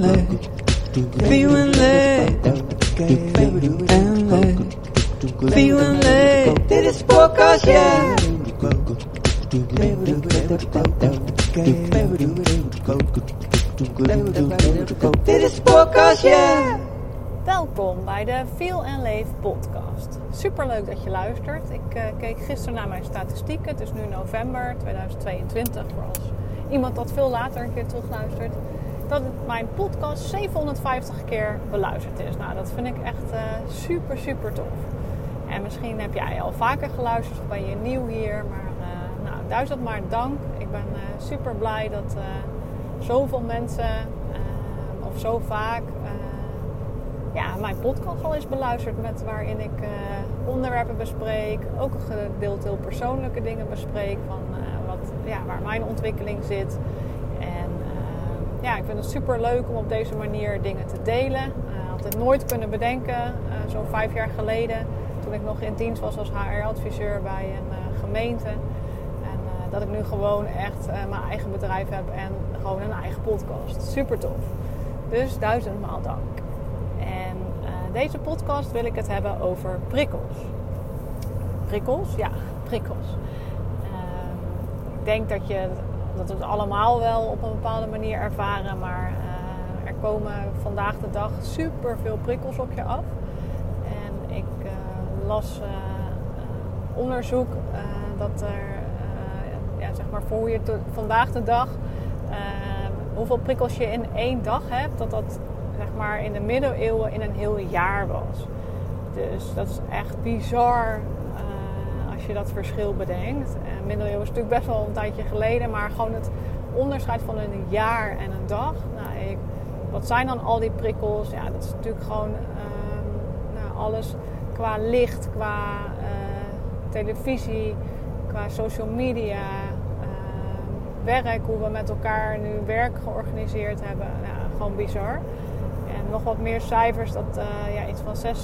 leeg. Veel en leeg. Dit is. Dit is. Welkom bij de Feel and Leef podcast. Super leuk dat je luistert. Ik uh, keek gisteren naar mijn statistieken. Het is nu november 2022 voor als iemand dat veel later een keer terugluistert. Dat mijn podcast 750 keer beluisterd is. Nou, dat vind ik echt uh, super, super tof. En misschien heb jij al vaker geluisterd of ben je nieuw hier. Maar uh, nou, duizend maar dank. Ik ben super blij dat zoveel mensen of zo vaak ja, mijn podcast al eens beluisterd. Met waarin ik onderwerpen bespreek. Ook een gedeelte heel persoonlijke dingen bespreek. Van ja, waar mijn ontwikkeling zit. En uh, ja, ik vind het super leuk om op deze manier dingen te delen. had het nooit kunnen bedenken. Zo'n vijf jaar geleden. Toen ik nog in dienst was als HR-adviseur bij een gemeente. En dat ik nu gewoon echt mijn eigen bedrijf heb. En gewoon een eigen podcast. Super tof. Dus duizendmaal dank. En uh, deze podcast wil ik het hebben over prikkels. Prikkels? Ja, prikkels. Denk dat, je, dat we het allemaal wel op een bepaalde manier ervaren, maar uh, er komen vandaag de dag super veel prikkels op je af. En ik las onderzoek dat er, ja, zeg maar voor je vandaag de dag, hoeveel prikkels je in één dag hebt, dat dat zeg maar in de middeleeuwen in een heel jaar was. Dus dat is echt bizar als je dat verschil bedenkt. En middeleeuwen is natuurlijk best wel een tijdje geleden, maar gewoon het onderscheid van een jaar en een dag. Nou, ik, wat zijn dan al die prikkels? Ja, dat is natuurlijk gewoon uh, nou, alles qua licht, qua uh, televisie, qua social media, ehm, werk, hoe we met elkaar nu werk georganiseerd hebben. Nou, gewoon bizar nog wat meer cijfers dat uh, ja, iets van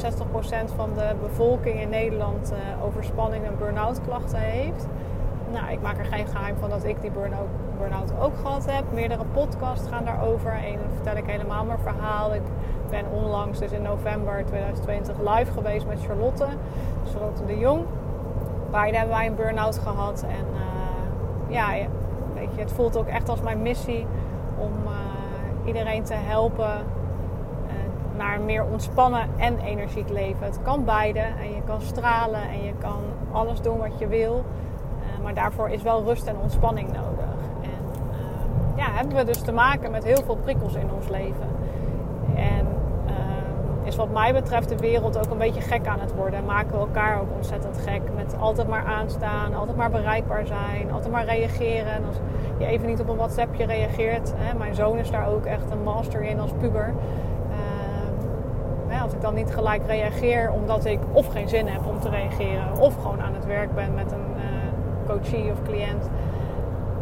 66% van de bevolking in Nederland uh, overspanning en burn-out klachten heeft. Nou, ik maak er geen geheim van dat ik die burn-out ook gehad heb. Meerdere podcasts gaan daarover. Eén vertel ik helemaal mijn verhaal. Ik ben onlangs, dus in november 2022, live geweest met Charlotte. Charlotte de Jong. Beide hebben wij een burn-out gehad. En uh, ja, weet je, het voelt ook echt als mijn missie om iedereen te helpen naar een meer ontspannen en energiek leven. Het kan beide en je kan stralen en je kan alles doen wat je wil. Uh, maar daarvoor is wel rust en ontspanning nodig. En uh, ja, hebben we dus te maken met heel veel prikkels in ons leven. En uh, is wat mij betreft de wereld ook een beetje gek aan het worden. Maken we elkaar ook ontzettend gek met altijd maar aanstaan, altijd maar bereikbaar zijn, altijd maar reageren. En als je even niet op een WhatsAppje reageert, hè, mijn zoon is daar ook echt een master in als puber als ik dan niet gelijk reageer omdat ik of geen zin heb om te reageren, of gewoon aan het werk ben met een uh, coachie of cliënt.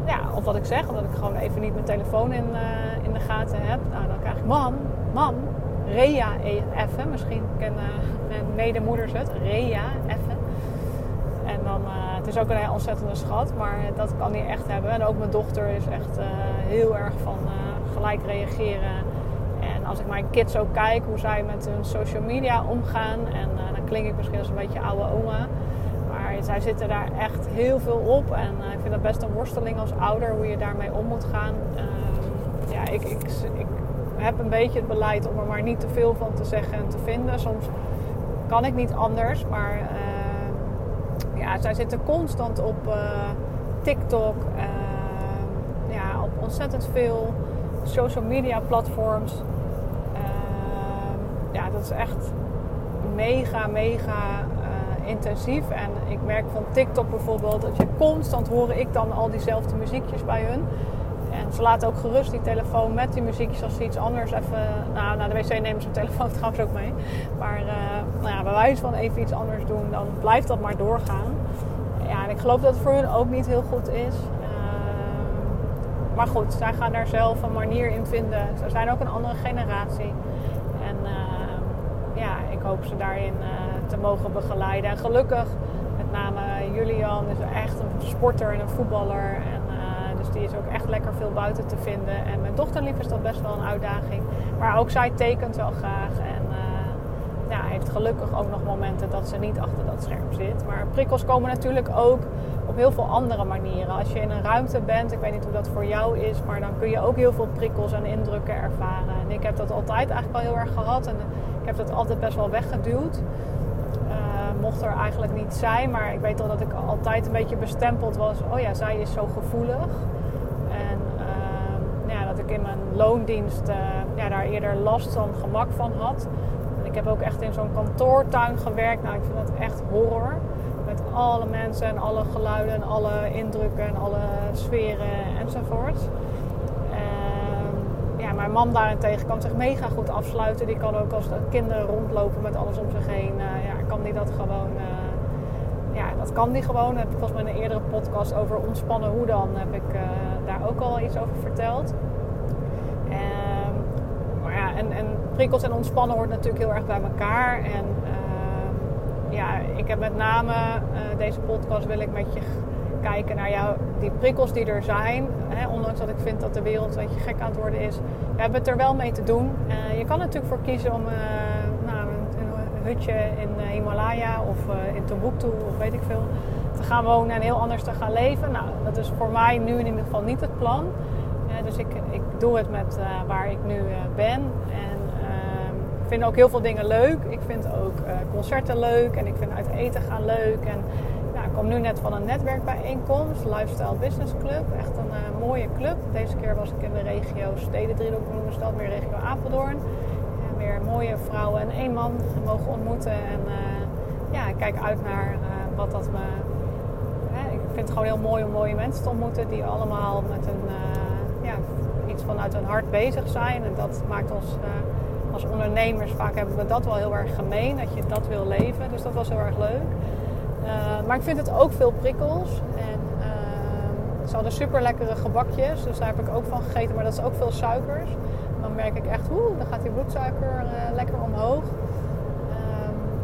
Ja, of wat ik zeg, omdat ik gewoon even niet mijn telefoon in, uh, in de gaten heb. Nou, dan krijg ik, mam, mam, Rea even. Misschien kennen mijn medemoeders het. Rea even. En dan, uh, het is ook een ontzettende schat, maar dat kan hij echt hebben. En ook mijn dochter is echt heel erg van gelijk reageren als ik mijn kids ook kijk, hoe zij met hun social media omgaan. En uh, dan klink ik misschien als een beetje oude oma. Maar zij zitten daar echt heel veel op. En uh, ik vind dat best een worsteling als ouder, hoe je daarmee om moet gaan. Uh, ja, ik, ik, ik heb een beetje het beleid om er maar niet te veel van te zeggen en te vinden. Soms kan ik niet anders. Maar ehm, ja, zij zitten constant op eh, TikTok. Ehm, ja, op ontzettend veel social media platforms ja, dat is echt mega, mega uh, intensief. En ik merk van TikTok bijvoorbeeld dat je constant hoor ik dan al diezelfde muziekjes bij hun. En ze laten ook gerust die telefoon met die muziekjes als ze iets anders even... Nou, naar de wc nemen ze hun telefoon trouwens ook mee. Maar uh, nou ja, bij wijze van even iets anders doen, dan blijft dat maar doorgaan. Ja, en ik geloof dat het voor hun ook niet heel goed is. Uh, maar goed, zij gaan daar zelf een manier in vinden. Ze zijn ook een andere generatie ja, ik hoop ze daarin uh, te mogen begeleiden. En gelukkig, met name Julian is echt een sporter en een voetballer. En, uh, dus die is ook echt lekker veel buiten te vinden. En mijn dochterlief is dat best wel een uitdaging. Maar ook zij tekent wel graag. En ja, heeft gelukkig ook nog momenten dat ze niet achter dat scherm zit. Maar prikkels komen natuurlijk ook op heel veel andere manieren. Als je in een ruimte bent, ik weet niet hoe dat voor jou is, maar dan kun je ook heel veel prikkels en indrukken ervaren. En ik heb dat altijd eigenlijk wel heel erg gehad en heb dat altijd best wel weggeduwd. Uh, mocht er eigenlijk niet zijn, maar ik weet al dat ik altijd een beetje bestempeld was. Oh ja, zij is zo gevoelig. En uh, ja, dat ik in mijn loondienst uh, ja, daar eerder last dan gemak van had. En ik heb ook echt in zo'n kantoortuin gewerkt. Nou, ik vind dat echt horror met alle mensen en alle geluiden en alle indrukken en alle sferen enzovoort. Mijn man daarentegen kan zich mega goed afsluiten. Die kan ook als kinderen rondlopen met alles om zich heen. Uh, ja, kan die dat gewoon. Uh, ja, dat kan die gewoon. Heb ik volgens mij een eerdere podcast over ontspannen hoe dan. Heb ik uh, daar ook al iets over verteld. Ehm, en, en prikkels en ontspannen hoort natuurlijk heel erg bij elkaar. En ja, ik heb met name deze podcast wil ik met je kijken naar jou, die prikkels die er zijn. Hè, ondanks dat ik vind dat de wereld een beetje gek aan het worden is. We hebben het er wel mee te doen. Uh, je kan natuurlijk voor kiezen om uh, nou, een, hutje in Himalaya of in Timbuktu of weet ik veel te gaan wonen en heel anders te gaan leven. Nou, dat is voor mij nu in ieder geval niet het plan. dus ik, ik doe het met waar ik nu ben. En ik vind ook heel veel dingen leuk. Ik vind ook concerten leuk en ik vind uit eten gaan leuk. En kom nu net van een netwerkbijeenkomst, Lifestyle Business Club. Echt een uh, mooie club. Deze keer was ik in de regio Stedendriehoek, stad, meer regio Apeldoorn. En weer mooie vrouwen en één man mogen ontmoeten. En uh, ja, ik kijk uit naar wat dat me... ik vind het gewoon heel mooi om mooie mensen te ontmoeten die allemaal met een, ja, iets vanuit hun hart bezig zijn. En dat maakt ons als ondernemers vaak hebben we dat wel heel erg gemeen, dat je dat wil leven. Dus dat was heel erg leuk. Uh, maar ik vind het ook veel prikkels. En uh, ze hadden super lekkere gebakjes, dus daar heb ik ook van gegeten. Maar dat is ook veel suikers. Dan merk ik echt, oeh, dan gaat die bloedsuiker uh, lekker omhoog.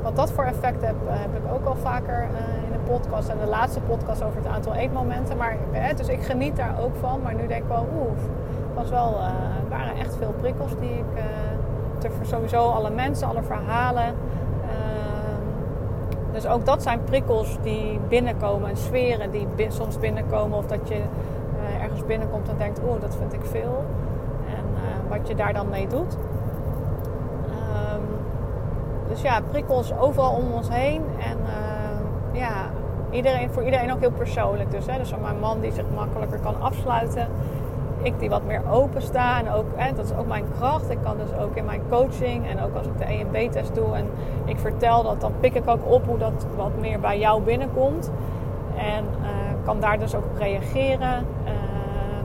wat dat voor effect heb, heb ik ook al vaker in de podcast. En de laatste podcast over het aantal eetmomenten. Maar, dus ik geniet daar ook van. Maar nu denk ik wel, oeh, was wel, waren echt veel prikkels die ik sowieso alle mensen, alle verhalen. Ehm, dus ook dat zijn prikkels die binnenkomen en sferen die soms binnenkomen. Of dat je uh, ergens binnenkomt en denkt, oh, dat vind ik veel. En uh, wat je daar dan mee doet. Um, dus ja, prikkels overal om ons heen. En uh, ja, iedereen, voor iedereen ook heel persoonlijk. Dus, hè, dus mijn man die zich makkelijker kan afsluiten ik die wat meer open sta. En ook, dat is ook mijn kracht. Ik kan dus ook in mijn coaching en ook als ik de EMB-test doe en ik vertel dat, dan pik ik ook op hoe dat wat meer bij jou binnenkomt. En uh, kan daar dus ook op reageren. Uh,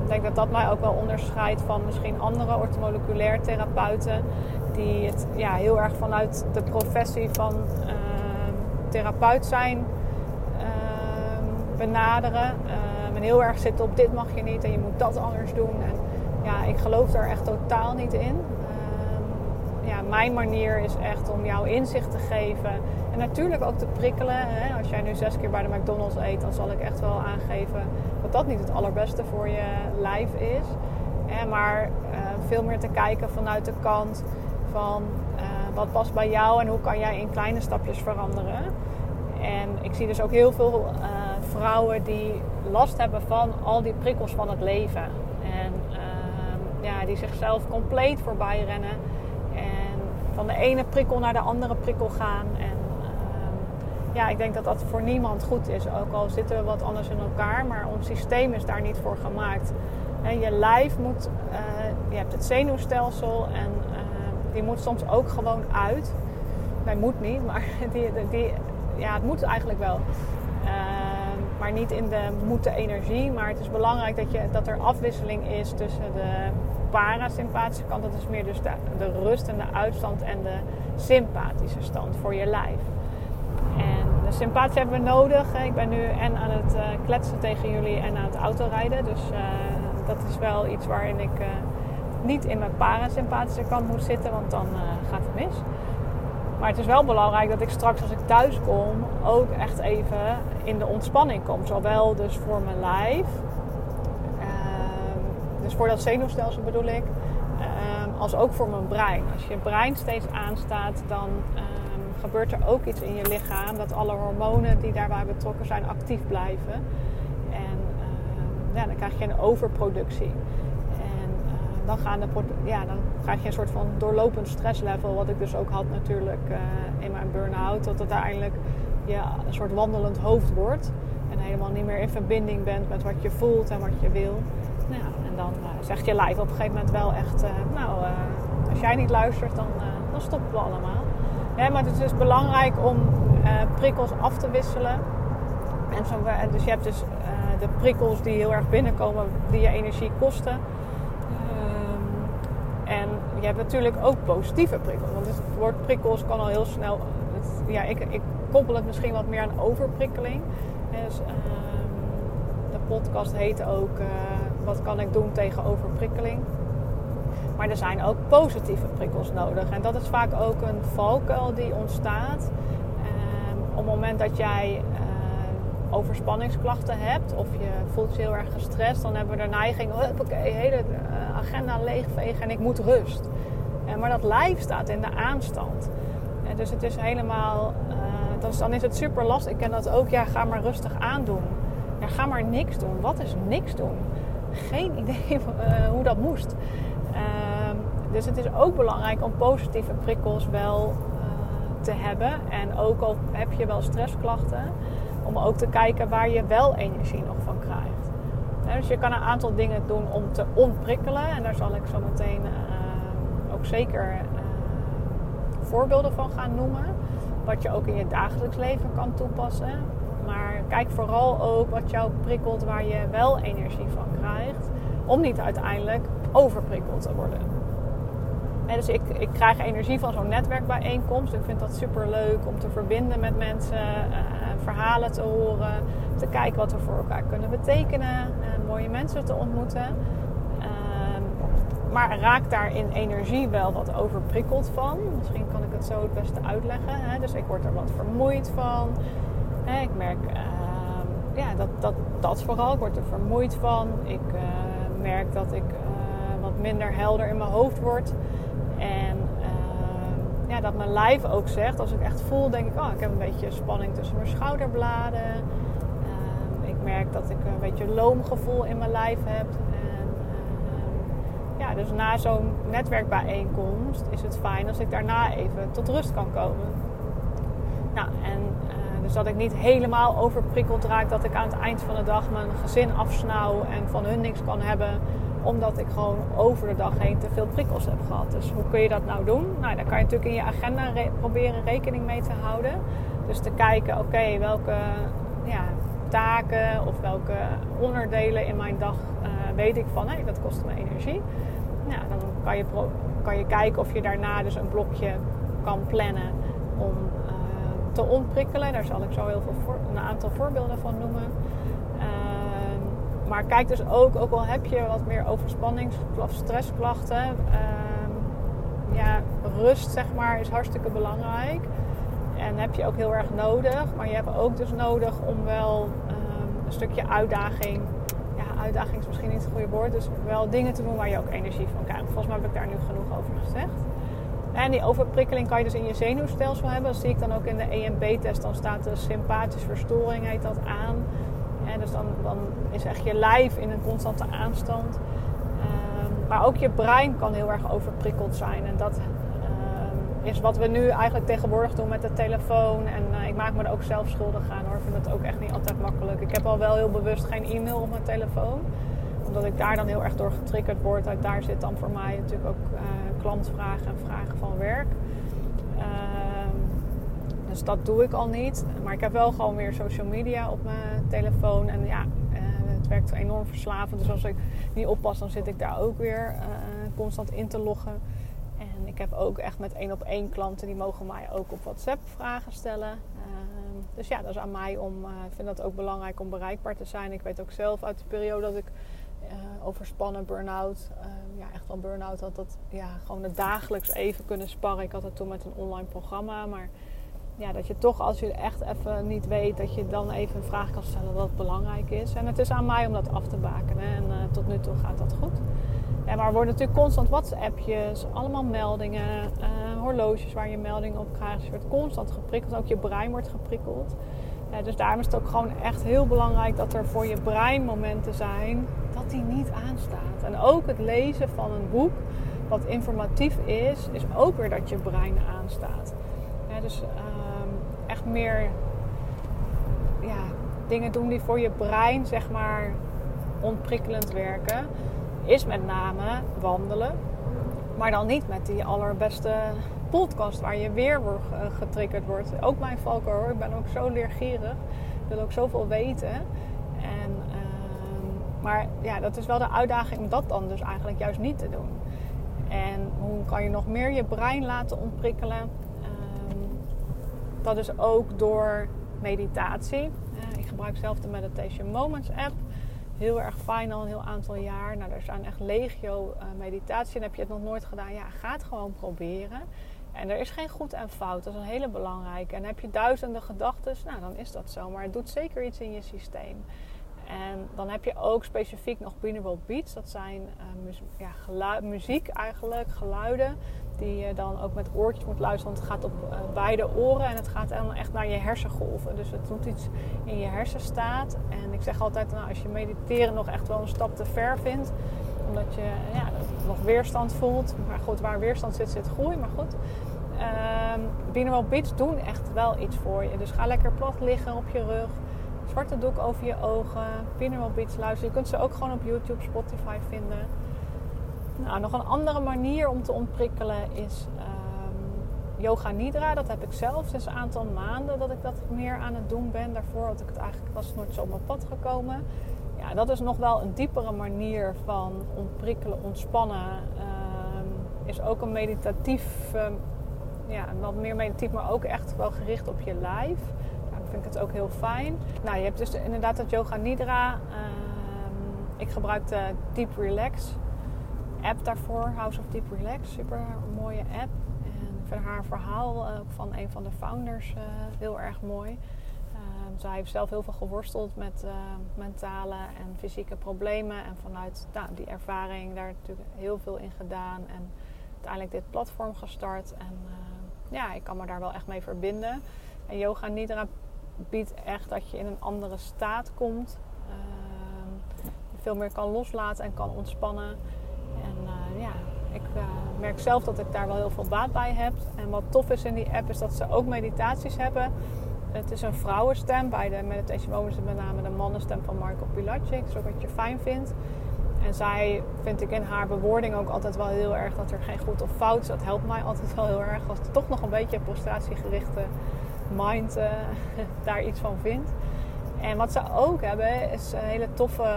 ik denk dat dat mij ook wel onderscheidt van misschien andere ortomoleculair therapeuten. Die het ja, heel erg vanuit de professie van uh, therapeut zijn benaderen en heel erg zitten op dit mag je niet en je moet dat anders doen. En ja, ik geloof daar echt totaal niet in. Uh, ja, mijn manier is echt om jou inzicht te geven. En natuurlijk ook te prikkelen. Hè? Als jij nu zes keer bij de McDonald's eet, dan zal ik echt wel aangeven dat dat niet het allerbeste voor je lijf is. maar uh, veel meer te kijken vanuit de kant van uh, wat past bij jou en hoe kan jij in kleine stapjes veranderen. En ik zie dus ook heel veel uh, vrouwen die last hebben van al die prikkels van het leven. En uh, ja, die zichzelf compleet voorbij rennen. En van de ene prikkel naar de andere prikkel gaan. En uh, ja, ik denk dat dat voor niemand goed is. Ook al zitten we wat anders in elkaar. Maar ons systeem is daar niet voor gemaakt. En je lijf moet... Uh, je hebt het zenuwstelsel en die moet soms ook gewoon uit. Nee, moet niet, maar die, die, ja, het moet eigenlijk wel. Niet in de moeten energie. Maar het is belangrijk dat, je, dat er afwisseling is tussen de parasympathische kant. Dat is meer dus de, rust en de uitstand en de sympathische stand voor je lijf. En de sympathie hebben we nodig. Ik ben nu en aan het uh, kletsen tegen jullie en aan het autorijden. Dus uh, dat is wel iets waarin ik uh, niet in mijn parasympathische kant moet zitten, want dan gaat het mis. Maar het is wel belangrijk dat ik straks als ik thuis kom ook echt even in de ontspanning kom. Zowel dus voor mijn lijf, uh, dus voor dat zenuwstelsel bedoel ik. Ehm, als ook voor mijn brein. Als je brein steeds aanstaat, dan ehm, gebeurt er ook iets in je lichaam. Dat alle hormonen die daarbij betrokken zijn actief blijven. En ehm, dan krijg je een overproductie. Eh, dan, gaan ja, dan krijg je een soort van doorlopend stresslevel. Wat ik dus ook had natuurlijk uh, in mijn burn-out. Dat het uiteindelijk ja, een soort wandelend hoofd wordt. En helemaal niet meer in verbinding bent met wat je voelt en wat je wil. Nou, en dan uh, zegt je lijf op een gegeven moment wel echt... Uh, nou, als jij niet luistert, dan, dan stoppen we allemaal. Ja, maar het is dus belangrijk om prikkels af te wisselen. En zo, dus je hebt dus de prikkels die heel erg binnenkomen, die je energie kosten. En je hebt natuurlijk ook positieve prikkels. Want het woord prikkels kan al heel snel... Ja, ik, ik koppel het misschien wat meer aan overprikkeling. Dus, ehm, de podcast heet ook wat kan ik doen tegen overprikkeling. Maar er zijn ook positieve prikkels nodig. En dat is vaak ook een valkuil die ontstaat. Ehm, op het moment dat jij uh, overspanningsklachten hebt of je voelt je heel erg gestrest, dan hebben we de neiging, oké, hele agenda leegvegen en ik moet rust. Uh, maar dat lijf staat in de aanstand. dus het is helemaal, dus dan is het super lastig. Ik ken dat ook, ja, ga maar rustig aandoen. Ja, ga maar niks doen. Wat is niks doen? geen idee hoe dat moest. Uh, dus het is ook belangrijk om positieve prikkels wel te hebben. En ook al heb je wel stressklachten, om ook te kijken waar je wel energie nog van krijgt. Dus je kan een aantal dingen doen om te ontprikkelen. En daar zal ik zo meteen uh, ook zeker voorbeelden van gaan noemen. Wat je ook in je dagelijks leven kan toepassen. Maar kijk vooral ook wat jou prikkelt waar je wel energie van krijgt. Om niet uiteindelijk overprikkeld te worden. En dus ik, ik krijg energie van zo'n netwerkbijeenkomst. Ik vind dat super leuk om te verbinden met mensen, uh, verhalen te horen, te kijken wat we voor elkaar kunnen betekenen, mooie mensen te ontmoeten. Ehm, maar raak daar in energie wel wat overprikkeld van. Misschien kan ik het zo het beste uitleggen. Hè? Dus ik word er wat vermoeid van. Ik merk uh, ja, dat, dat, dat vooral. Ik word er vermoeid van. Ik uh, merk dat ik uh, wat minder helder in mijn hoofd word. En ehm, ja, dat mijn lijf ook zegt, als ik echt voel, denk ik, oh, ik heb een beetje spanning tussen mijn schouderbladen. Merk dat ik een beetje loomgevoel in mijn lijf heb. En, ehm, ja, dus na zo'n netwerkbijeenkomst is het fijn als ik daarna even tot rust kan komen. Nou, en dus dat ik niet helemaal overprikkeld raak. Dat ik aan het eind van de dag mijn gezin afsnauw en van hun niks kan hebben. Omdat ik gewoon over de dag heen te veel prikkels heb gehad. Dus hoe kun je dat nou doen? Nou, daar kan je natuurlijk in je agenda proberen rekening mee te houden. Dus te kijken, oké, welke taken of welke onderdelen in mijn dag uh, weet ik van, hé, dat kost me energie. Nou, dan kan je, kan je kijken of je daarna dus een blokje kan plannen om te ontprikkelen. Daar zal ik zo heel veel een aantal voorbeelden van noemen. Uh, maar kijk dus ook, ook al heb je wat meer overspannings- of stressklachten, uh, ja, rust zeg maar is hartstikke belangrijk. En heb je ook heel erg nodig. Maar je hebt ook dus nodig om wel ehm, een stukje uitdaging. Ja, uitdaging is misschien niet het goede woord. Dus wel dingen te doen waar je ook energie van krijgt. Volgens mij heb ik daar nu genoeg over gezegd. En die overprikkeling kan je dus in je zenuwstelsel hebben. Dat zie ik dan ook in de EMB-test. Dan staat de sympathische verstoring, heet dat, aan. En dus dan, is echt je lijf in een constante aanstand. Um, maar ook je brein kan heel erg overprikkeld zijn. En dat is wat we nu eigenlijk tegenwoordig doen met de telefoon. En uh, ik maak me er ook zelf schuldig aan hoor. Ik vind het ook echt niet altijd makkelijk. Ik heb al wel heel bewust geen e-mail op mijn telefoon omdat ik daar dan heel erg door getriggerd word. Uit daar zit dan voor mij natuurlijk ook uh, klantvragen en vragen van werk. Uh, dus dat doe ik al niet. Maar ik heb wel gewoon weer social media op mijn telefoon. En ja, uh, het werkt enorm verslavend. Dus als ik niet oppas, dan zit ik daar ook weer constant in te loggen. En ik heb ook echt met één op één klanten die mogen mij ook op WhatsApp vragen stellen. Ehm, dus ja, dat is aan mij om. Ik vind dat ook belangrijk om bereikbaar te zijn. Ik weet ook zelf uit de periode dat ik uh, overspannen, burn-out. Uh, ja, echt wel burn-out had dat ja, gewoon het dagelijks even kunnen sparren. Ik had het toen met een online programma, maar ja, dat je toch als je echt even niet weet, dat je dan even een vraag kan stellen wat belangrijk is. En het is aan mij om dat af te bakenen. En uh, tot nu toe gaat dat goed. Ja, maar er worden natuurlijk constant WhatsAppjes, allemaal meldingen, uh, horloges waar je meldingen op krijgt. Je wordt constant geprikkeld, ook je brein wordt geprikkeld. Ja, dus daarom is het ook gewoon echt heel belangrijk dat er voor je brein momenten zijn dat die niet aanstaat. En ook het lezen van een boek wat informatief is, is ook weer dat je brein aanstaat. Ja, dus um, echt meer ja, dingen doen die voor je brein zeg maar ontprikkelend werken, is met name wandelen. Maar dan niet met die allerbeste podcast waar je weer getriggerd wordt. Ook mijn valken hoor. Ik ben ook zo leergierig. Ik wil ook zoveel weten. En, uh, maar ja, dat is wel de uitdaging om dat dan dus eigenlijk juist niet te doen. En hoe kan je nog meer je brein laten ontprikkelen? Um, dat is ook door meditatie. Uh, ik gebruik zelf de Meditation Moments app. Heel erg fijn al een heel aantal jaar. Nou, er zijn echt legio uh, meditatie. En heb je het nog nooit gedaan? Ja, ga het gewoon proberen. En er is geen goed en fout. Dat is een hele belangrijke. En heb je duizenden gedachten, nou dan is dat zo. Maar het doet zeker iets in je systeem. En dan heb je ook specifiek nog binaural beats. Dat zijn uh, ja, muziek eigenlijk, geluiden. Die je dan ook met oortjes moet luisteren. Want het gaat op uh, beide oren en het gaat dan echt naar je hersengolven. Dus het doet iets in je hersenstaat. En ik zeg altijd, nou, als je mediteren nog echt wel een stap te ver vindt. Omdat je ja, nog weerstand voelt. Maar goed, waar weerstand zit, zit groei. Maar goed. Um, binaural beats doen echt wel iets voor je. Dus ga lekker plat liggen op je rug zwarte doek over je ogen, binaural beats luisteren. Je kunt ze ook gewoon op YouTube, Spotify vinden. Nou, nog een andere manier om te ontprikkelen is um, yoga nidra. Dat heb ik zelf sinds een aantal maanden dat ik dat meer aan het doen ben. Daarvoor had ik het eigenlijk was nooit zo op mijn pad gekomen. Ja, dat is nog wel een diepere manier van ontprikkelen, ontspannen. Um, is ook een meditatief, um, ja, wat meer meditatief, maar ook echt wel gericht op je lijf vind ik het ook heel fijn. Nou, je hebt dus inderdaad dat Yoga Nidra. Ik gebruik de Deep Relax app daarvoor. House of Deep Relax. Super mooie app. En ik vind haar verhaal uh, van een van de founders uh, heel erg mooi. Um, zij heeft zelf heel veel geworsteld met uh, mentale en fysieke problemen. En vanuit nou, die ervaring daar natuurlijk heel veel in gedaan. En uiteindelijk dit platform gestart. En ja, ik kan me daar wel echt mee verbinden. En Yoga Nidra biedt echt dat je in een andere staat komt. Uh, veel meer kan loslaten en kan ontspannen. Ja, ik uh, merk zelf dat ik daar wel heel veel baat bij heb. En wat tof is in die app is dat ze ook meditaties hebben. Het is een vrouwenstem. Bij de Meditation Moments met name de mannenstem van Marco Pilacic. Zo wat je fijn vindt. En zij vind ik in haar bewoording ook altijd wel heel erg dat er geen goed of fout is. Dat helpt mij altijd wel heel erg. Als het toch nog een beetje prestatiegerichte mind uh, daar iets van vindt. En wat ze ook hebben is een hele toffe,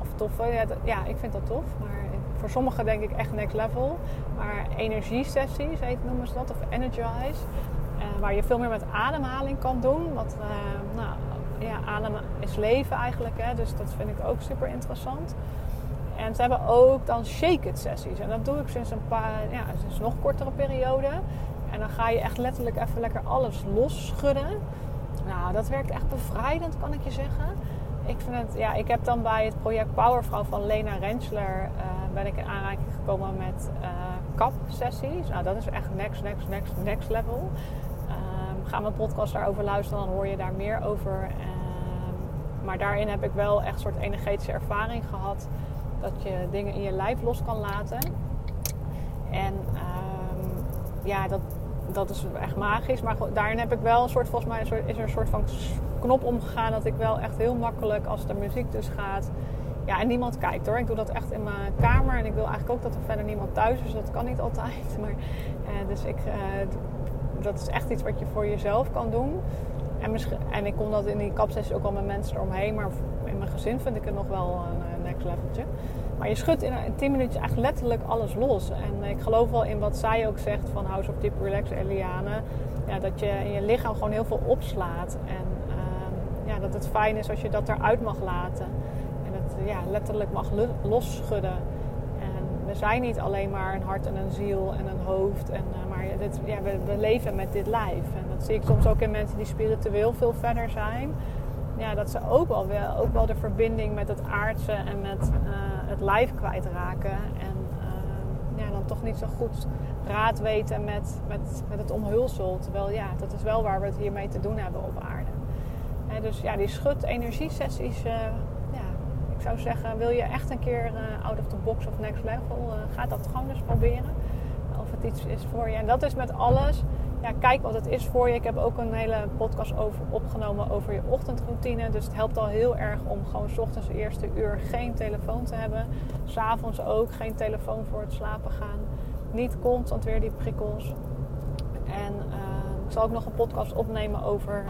of toffe, ja, ja, ik vind dat tof, maar voor sommigen denk ik echt next level. Maar energiesessies heet, noemen ze dat, of energize. Uh, waar je veel meer met ademhaling kan doen. Wat, uh, nou, ja, adem is leven eigenlijk, hè, dus dat vind ik ook super interessant. En ze hebben ook dan shake-it sessies. En dat doe ik sinds een paar, ja, sinds nog kortere periode. En dan ga je echt letterlijk even lekker alles losschudden. Nou, dat werkt echt bevrijdend, kan ik je zeggen. Ik, vind het, ja, ik heb dan bij het project Powervrouw van Lena Rensler... Uh, ben ik in aanraking gekomen met uh, kap-sessies. Nou, dat is echt next, next, next, next level. Um, ga mijn podcast daarover luisteren, dan hoor je daar meer over. Um, maar daarin heb ik wel echt een soort energetische ervaring gehad... dat je dingen in je lijf los kan laten. En um, ja, dat, dat is echt magisch. Maar daarin heb ik wel een soort, volgens mij is er een soort van knop omgegaan dat ik wel echt heel makkelijk, als de muziek dus gaat, ja, en niemand kijkt hoor. Ik doe dat echt in mijn kamer en ik wil eigenlijk ook dat er verder niemand thuis is. Dat kan niet altijd. Maar, eh, dus ik, eh, dat is echt iets wat je voor jezelf kan doen. En, en ik kon dat in die kapsessie ook wel met mensen eromheen. Maar in mijn gezin vind ik het nog wel een next leveltje. Maar je schudt in 10 minuutjes echt letterlijk alles los. En ik geloof wel in wat zij ook zegt van House of Deep Relax, Eliane. Ja, dat je in je lichaam gewoon heel veel opslaat. En uh, ja, dat het fijn is als je dat eruit mag laten. Ja, letterlijk mag losschudden. En we zijn niet alleen maar een hart en een ziel en een hoofd. En, uh, maar dit, ja, we, we, leven met dit lijf. En dat zie ik soms ook in mensen die spiritueel veel verder zijn. Ja, dat ze ook wel, wel, ook wel de verbinding met het aardse en met uh, het lijf kwijtraken. En ja, dan toch niet zo goed raad weten met, met, met het omhulsel. Terwijl ja, dat is wel waar we het hiermee te doen hebben op aarde. dus ja, die schut-energiesessies ik zou zeggen, wil je echt een keer uh, out of the box of next level, uh, ga dat gewoon eens proberen. Of het iets is voor je. En dat is met alles. Ja, kijk wat het is voor je. Ik heb ook een hele podcast over, opgenomen over je ochtendroutine. Dus het helpt al heel erg om gewoon s ochtends de eerste uur geen telefoon te hebben. S'avonds ook geen telefoon voor het slapen gaan. Niet constant weer die prikkels. En uh, ik zal ook nog een podcast opnemen over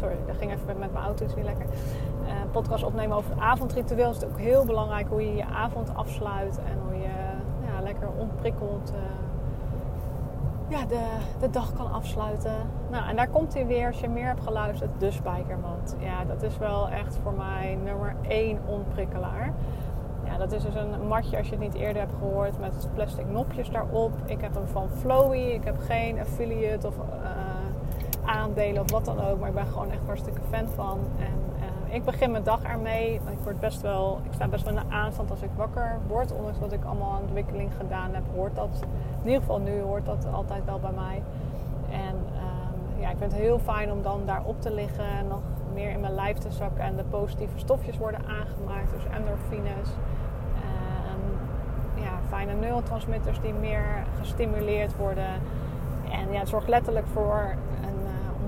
sorry, dat ging even met mijn auto iets niet lekker. Uh, podcast opnemen over het avondritueel. Het is ook heel belangrijk hoe je je avond afsluit en hoe je ja, lekker onprikkeld uh, ja, de, de dag kan afsluiten. Nou, en daar komt hij weer, als je meer hebt geluisterd, de spijkermat. Ja, dat is wel echt voor mij nummer één onprikkelaar. Ja, dat is dus een matje, als je het niet eerder hebt gehoord, met plastic nopjes daarop. Ik heb hem van Flowy. Ik heb geen affiliate of... aandelen of wat dan ook. Maar ik ben gewoon echt hartstikke fan van. En uh, ik begin mijn dag ermee. Ik, word best wel, ik sta best wel in de aanstand als ik wakker word. Ondanks dat ik allemaal aan ontwikkeling gedaan heb, hoort dat. In ieder geval nu hoort dat altijd wel bij mij. En um, ja, ik vind het heel fijn om dan daarop te liggen. En nog meer in mijn lijf te zakken. En de positieve stofjes worden aangemaakt. Dus endorfines. En ja, fijne neurotransmitters die meer gestimuleerd worden. En ja, het zorgt letterlijk voor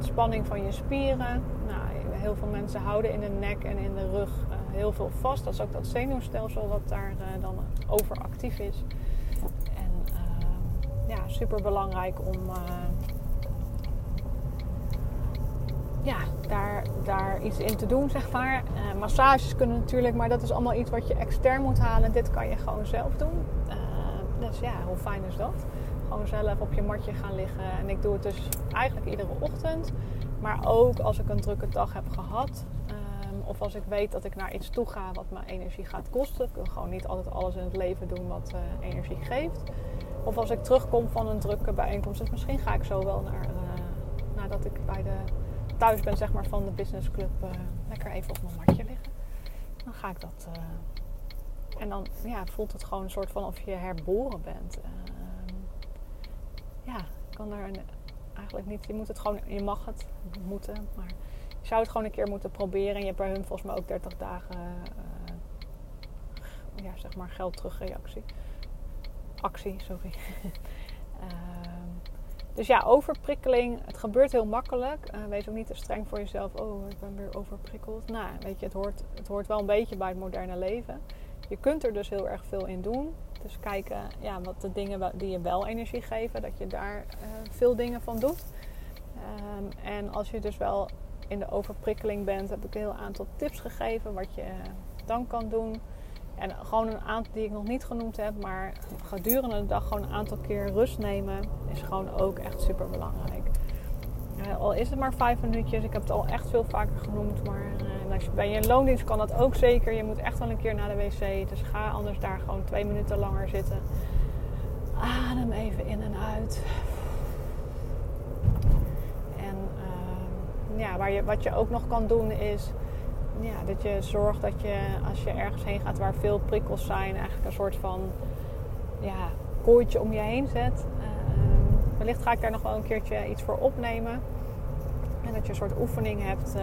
ontspanning van je spieren. Nou, heel veel mensen houden in de nek en in de rug uh, heel veel vast. Dat is ook dat zenuwstelsel wat daar uh, dan overactief is. En uh, ja, super belangrijk om ja, daar, daar iets in te doen, zeg maar. massages kunnen natuurlijk, maar dat is allemaal iets wat je extern moet halen. Dit kan je gewoon zelf doen. dus ja, hoe fijn is dat? Gewoon zelf op je matje gaan liggen. En ik doe het dus eigenlijk iedere ochtend. Maar ook als ik een drukke dag heb gehad. Um, of als ik weet dat ik naar iets toe ga wat me energie gaat kosten. Ik wil gewoon niet altijd alles in het leven doen wat uh, energie geeft. Of als ik terugkom van een drukke bijeenkomst. Dus misschien ga ik zo wel naar, uh, nadat ik bij de, thuis ben zeg maar, van de businessclub. Uh, lekker even op mijn matje liggen. Dan ga ik dat... en dan ja, voelt het gewoon een soort van of je herboren bent ja, kan daar eigenlijk niet. Je moet het gewoon, je mag het moeten, maar je zou het gewoon een keer moeten proberen. En je hebt bij hun volgens mij ook 30 dagen, uh, ja, zeg maar geld terugreactie. Actie, sorry. uh, dus ja, overprikkeling, het gebeurt heel makkelijk. Uh, wees ook niet te streng voor jezelf. Oh, ik ben weer overprikkeld. Nou, weet je, het hoort, het hoort wel een beetje bij het moderne leven. Je kunt er dus heel erg veel in doen. Dus kijken ja, wat de dingen die je wel energie geven, dat je daar uh, veel dingen van doet. Um, en als je dus wel in de overprikkeling bent, heb ik een heel aantal tips gegeven wat je dan kan doen. En gewoon een aantal die ik nog niet genoemd heb, maar gedurende de dag gewoon een aantal keer rust nemen is gewoon ook echt super belangrijk. Uh, al is het maar vijf minuutjes, ik heb het al echt veel vaker genoemd, maar uh, als je bij je loondienst kan dat ook zeker. Je moet echt wel een keer naar de wc, dus ga anders daar gewoon twee minuten langer zitten. Adem even in en uit. En uh, ja, waar je, wat je ook nog kan doen is ja, dat je zorgt dat je als je ergens heen gaat waar veel prikkels zijn, eigenlijk een soort van ja, kooitje om je heen zet. Ehm, wellicht ga ik daar nog wel een keertje iets voor opnemen. En dat je een soort oefening hebt uh,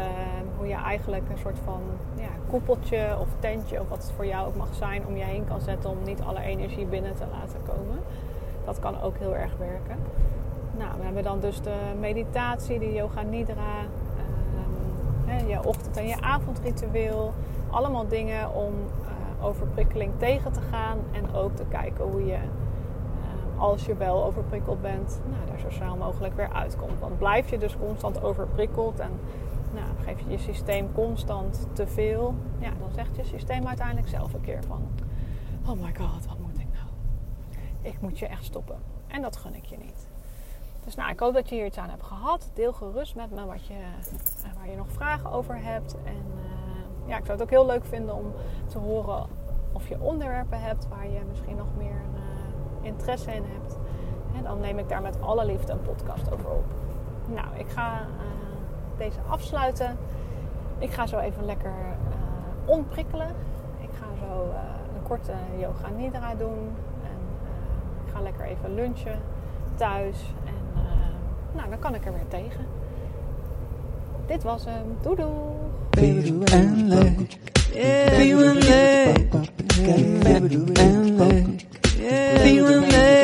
hoe je eigenlijk een soort van ja, koepeltje of tentje of wat het voor jou ook mag zijn om je heen kan zetten om niet alle energie binnen te laten komen. Dat kan ook heel erg werken. Nou, we hebben dan dus de meditatie, de yoga nidra, je ochtend- en je avondritueel. Allemaal dingen om uh, overprikkeling tegen te gaan. En ook te kijken hoe je, als je wel overprikkeld bent, nou, daar zo snel mogelijk weer uitkomt. Want blijf je dus constant overprikkeld en nou, geef je je systeem constant te veel, ja, dan zegt je systeem uiteindelijk zelf een keer van: Oh my god, wat moet ik nou? Ik moet je echt stoppen. En dat gun ik je niet. Dus nou, ik hoop dat je hier iets aan hebt gehad. Deel gerust met me wat je, eh, waar je nog vragen over hebt. En uh, ja, ik zou het ook heel leuk vinden om te horen of je onderwerpen hebt waar je misschien nog meer uh, interesse in hebt, hè, dan neem ik daar met alle liefde een podcast over op. Nou, ik ga uh, deze afsluiten. Ik ga zo even lekker uh, onprikkelen. Ik ga zo een korte yoga nidra doen. En ik ga lekker even lunchen thuis. En nou, dan kan ik er weer tegen. Dit was hem. Doei doei. Baby, Yeah. Feeling.